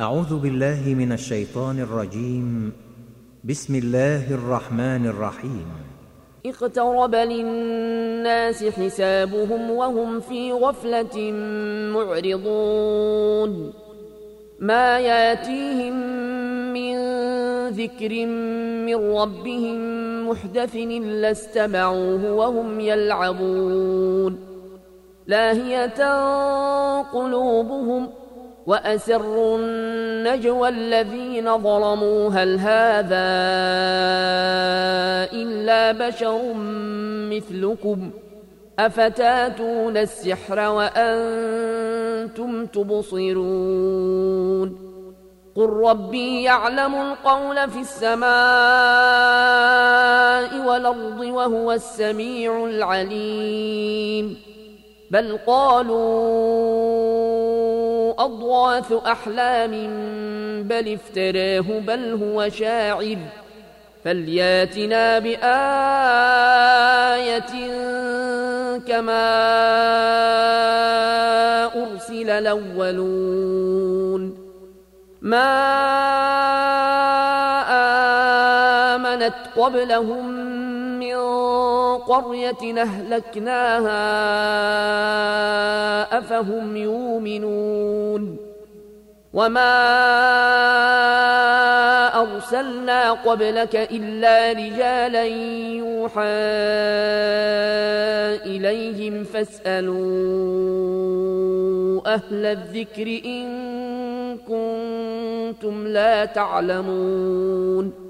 أعوذ بالله من الشيطان الرجيم. بسم الله الرحمن الرحيم. اقترب للناس حسابهم وهم في غفلة معرضون. ما ياتيهم من ذكر من ربهم محدث إلا استمعوه وهم يلعبون. لاهية قلوبهم ۖ وأسروا النجوى الذين ظلموا. هل هذا إلا بشر مثلكم؟ أفتاتون السحر وأنتم تبصرون؟ قل ربي يعلم القول في السماء والأرض وهو السميع العليم. بل قالوا أضواث أحلام بل افتراه بل هو شاعر. فلياتنا بآية كما أرسل الأولون. ما آمنت قبلهم من قرية أهلكناها أفهم يؤمنون وما أرسلنا قبلك إلا رجالا يوحى إليهم فاسألوا أهل الذكر إن كنتم لا تعلمون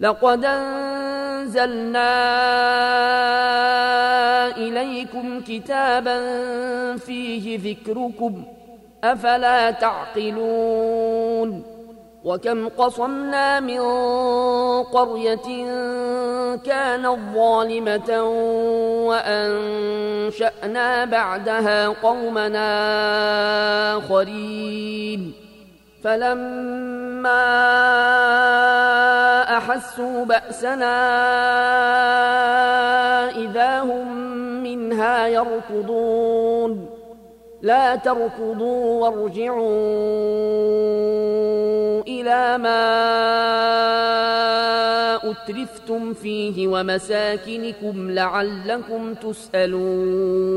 لقد أنزلنا إليكم كتابا فيه ذكركم أفلا تعقلون؟ وكم قصمنا من قرية كانت ظالمة وأنشأنا بعدها قومنا آخرين. فلما أحسوا بأسنا إذا هم منها يركضون. لا تركضوا وارجعوا إلى ما أترفتم فيه ومساكنكم لعلكم تسألون.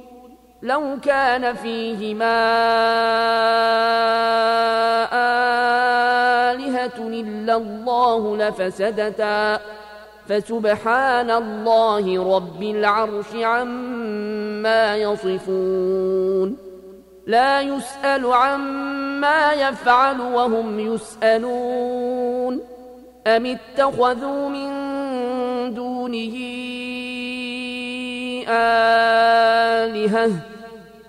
لو كان فيهما آلهة إلا الله لفسدتا. فسبحان الله رب العرش عما يصفون. لا يسأل عما يفعل وهم يسألون. أم اتخذوا من دونه آلهة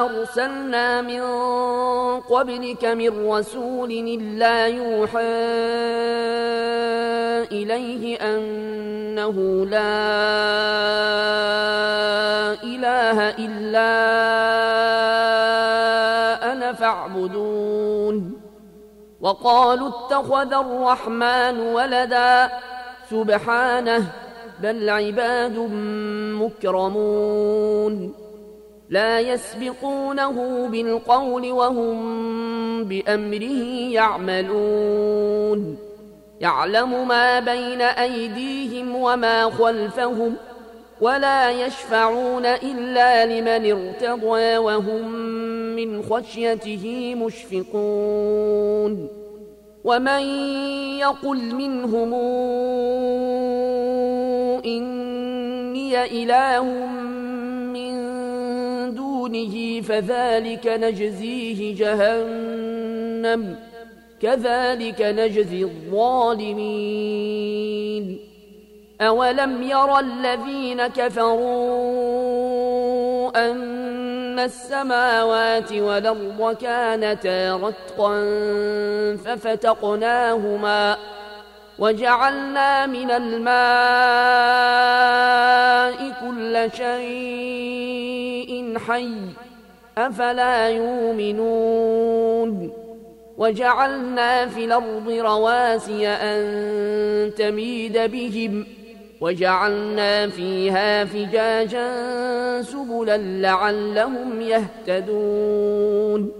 أرسلنا من قبلك من رسول إلا يوحى إليه أنه لا إله إلا أنا فاعبدون. وقالوا اتخذ الرحمن ولدا. سبحانه بل عباد مكرمون. لا يسبقونه بالقول وهم بأمره يعملون. يعلم ما بين أيديهم وما خلفهم ولا يشفعون إلا لمن ارتضى وهم من خشيته مشفقون. ومن يقل منهم إني إله من دونه فذلك نجزيه جهنم كذلك نجزي الظالمين أولم يرى الذين كفروا أن السماوات والأرض كانتا رتقا ففتقناهما وجعلنا من الماء كل شيء حي أفلا يؤمنون وجعلنا في الأرض رواسي أن تميد بهم وجعلنا فيها فجاجا سبلا لعلهم يهتدون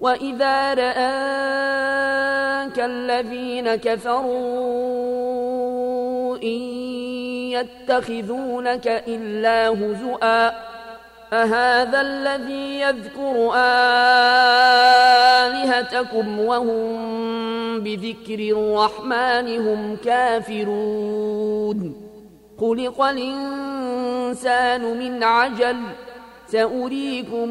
وإذا رآك الذين كفروا إن يتخذونك إلا هزؤا أهذا الذي يذكر آلهتكم وهم بذكر الرحمن هم كافرون خلق الإنسان من عجل سأريكم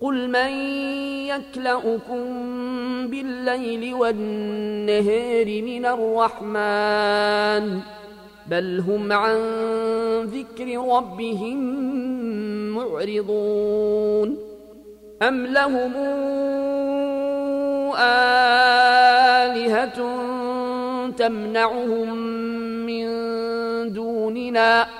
قل من يكلؤكم بالليل والنهار من الرحمن بل هم عن ذكر ربهم معرضون أم لهم آلهة تمنعهم من دوننا ۖ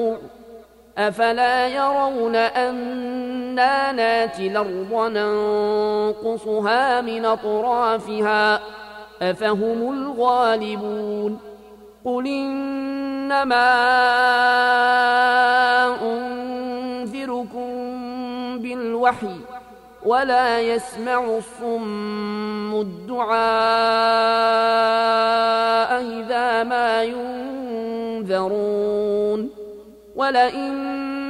أفلا يرون أنا ناتي الأرض ننقصها من أطرافها؟ أفهم الغالبون. قل إنما أنذركم بالوحي ولا يسمع الصم الدعاء إذا ما ينذرون. ولئن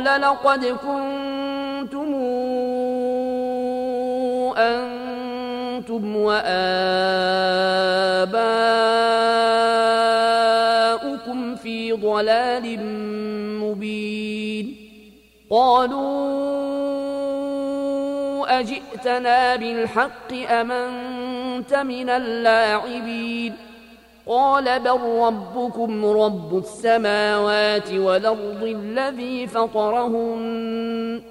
قال لقد كنتم أنتم وآباؤكم في ضلال مبين قالوا أجئتنا بالحق أمنت من اللاعبين قال بل ربكم رب السماوات والأرض الذي فطرهن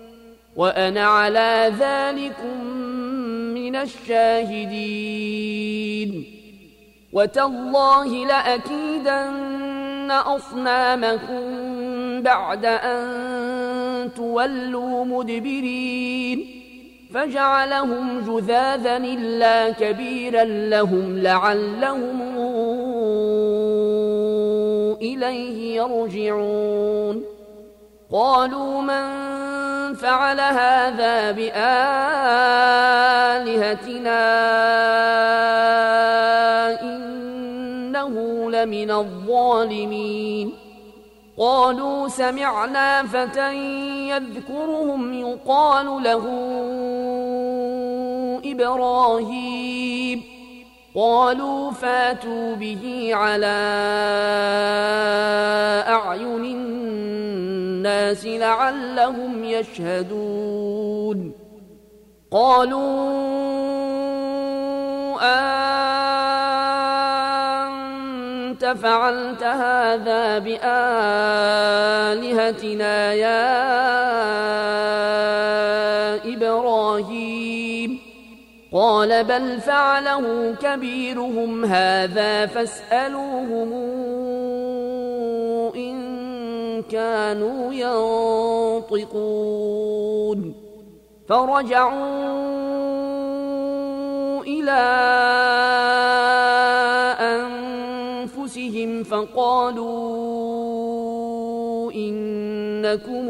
وأنا على ذلكم من الشاهدين. وتالله لأكيدن أصنامكم بعد أن تولوا مدبرين. فجعلهم جذاذا إلا كبيرا لهم لعلهم إليه يرجعون. قالوا من فعل هذا بآلهتنا إنه لمن الظالمين. قالوا سمعنا فتى يذكرهم يقال له إبراهيم. قالوا فاتوا به على أعين الناس لعلهم يشهدون. قالوا أنت فعلت هذا بآلهتنا يا قال بل فعله كبيرهم هذا فاسألوهم إن كانوا ينطقون. فرجعوا إلى أنفسهم فقالوا إنكم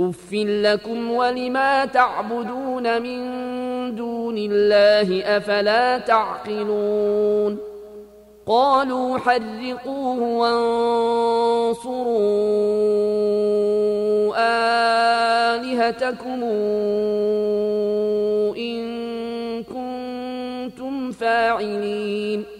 أف لكم ولما تعبدون من دون الله أفلا تعقلون قالوا حرقوه وانصروا آلهتكم إن كنتم فاعلين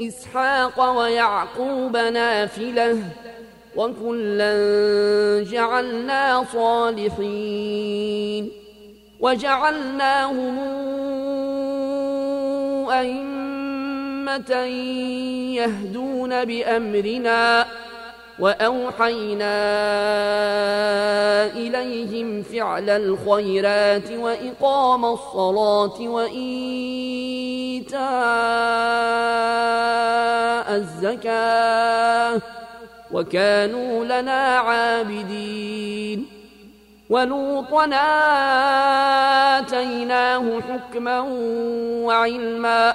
إسحاق ويعقوب نافلة وكلا جعلنا صالحين وجعلناهم أئمة يهدون بأمرنا وأوحينا إليهم فعل الخيرات وإقام الصلاة وإيتاء الزكاة وكانوا لنا عابدين ولوطا آتيناه حكما وعلما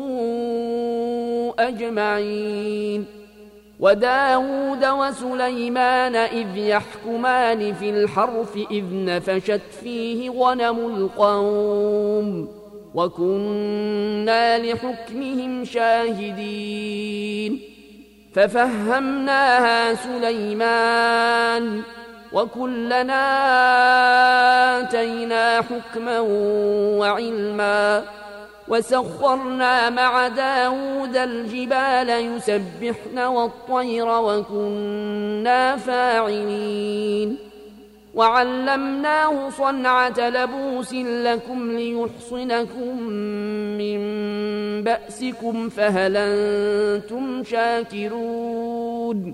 أجمعين. وداود وسليمان إذ يحكمان في الحرف إذ نفشت فيه غنم القوم وكنا لحكمهم شاهدين. ففهمناها سليمان وكلنا آتينا حكما وعلما وسخرنا مع داود الجبال يسبحن والطير وكنا فاعلين. وعلمناه صنعة لبوس لكم ليحصنكم من بأسكم فهل أنتم شاكرون؟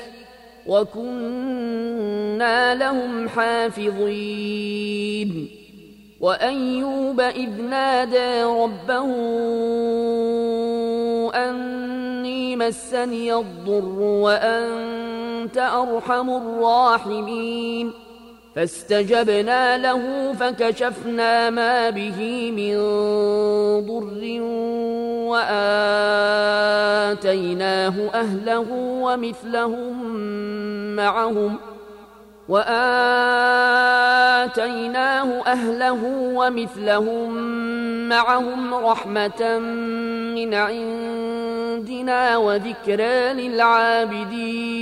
وكنا لهم حافظين. وأيوب إذ نادى ربه أني مسني الضر وأنت أرحم الراحمين. فاستجبنا له فكشفنا ما به من ضر وآتيناه أهله ومثلهم معهم ۖ وآتيناه أهله ومثلهم معهم رحمة من عندنا وذكرى للعابدين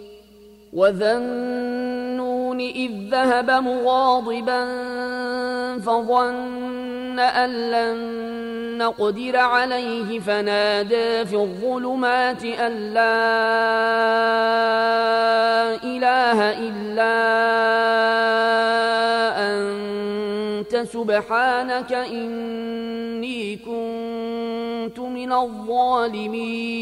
وذا النون إذ ذهب مغاضبا فظن أن لن نقدر عليه فنادى في الظلمات أن لا إله إلا أنت سبحانك إني كنت من الظالمين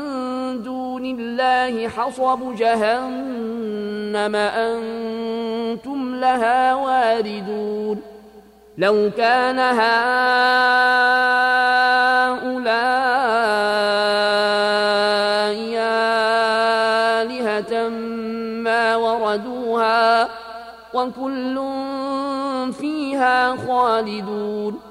دون الله حصب جهنم أنتم لها واردون لو كان هؤلاء آلهة ما وردوها وكل فيها خالدون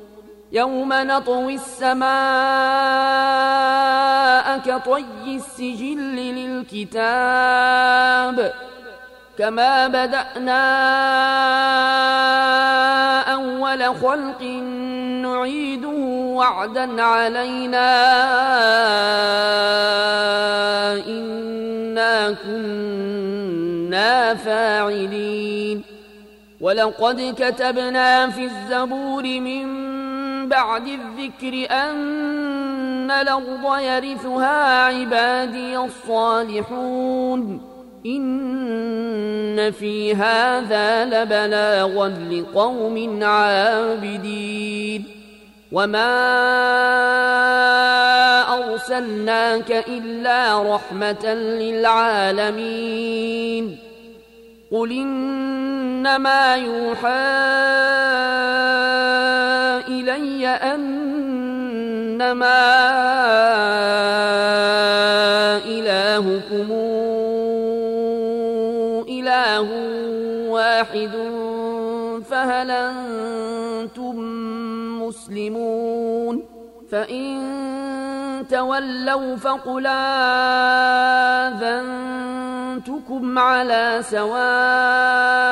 يوم نطوي السماء كطي السجل للكتاب كما بدأنا أول خلق نعيده وعدا علينا إنا كنا فاعلين ولقد كتبنا في الزبور من بعد الذكر أن الأرض يرثها عبادي الصالحون. إن في هذا لبلاغا لقوم عابدين. وما أرسلناك إلا رحمة للعالمين. قل إنما يوحى إلي أنما إلهكم إله واحد فهل أنتم مسلمون فإن تولوا فقل آذنتكم على سواء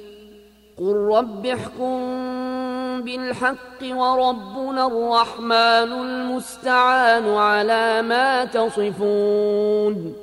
قل رب احكم بالحق وربنا الرحمن المستعان على ما تصفون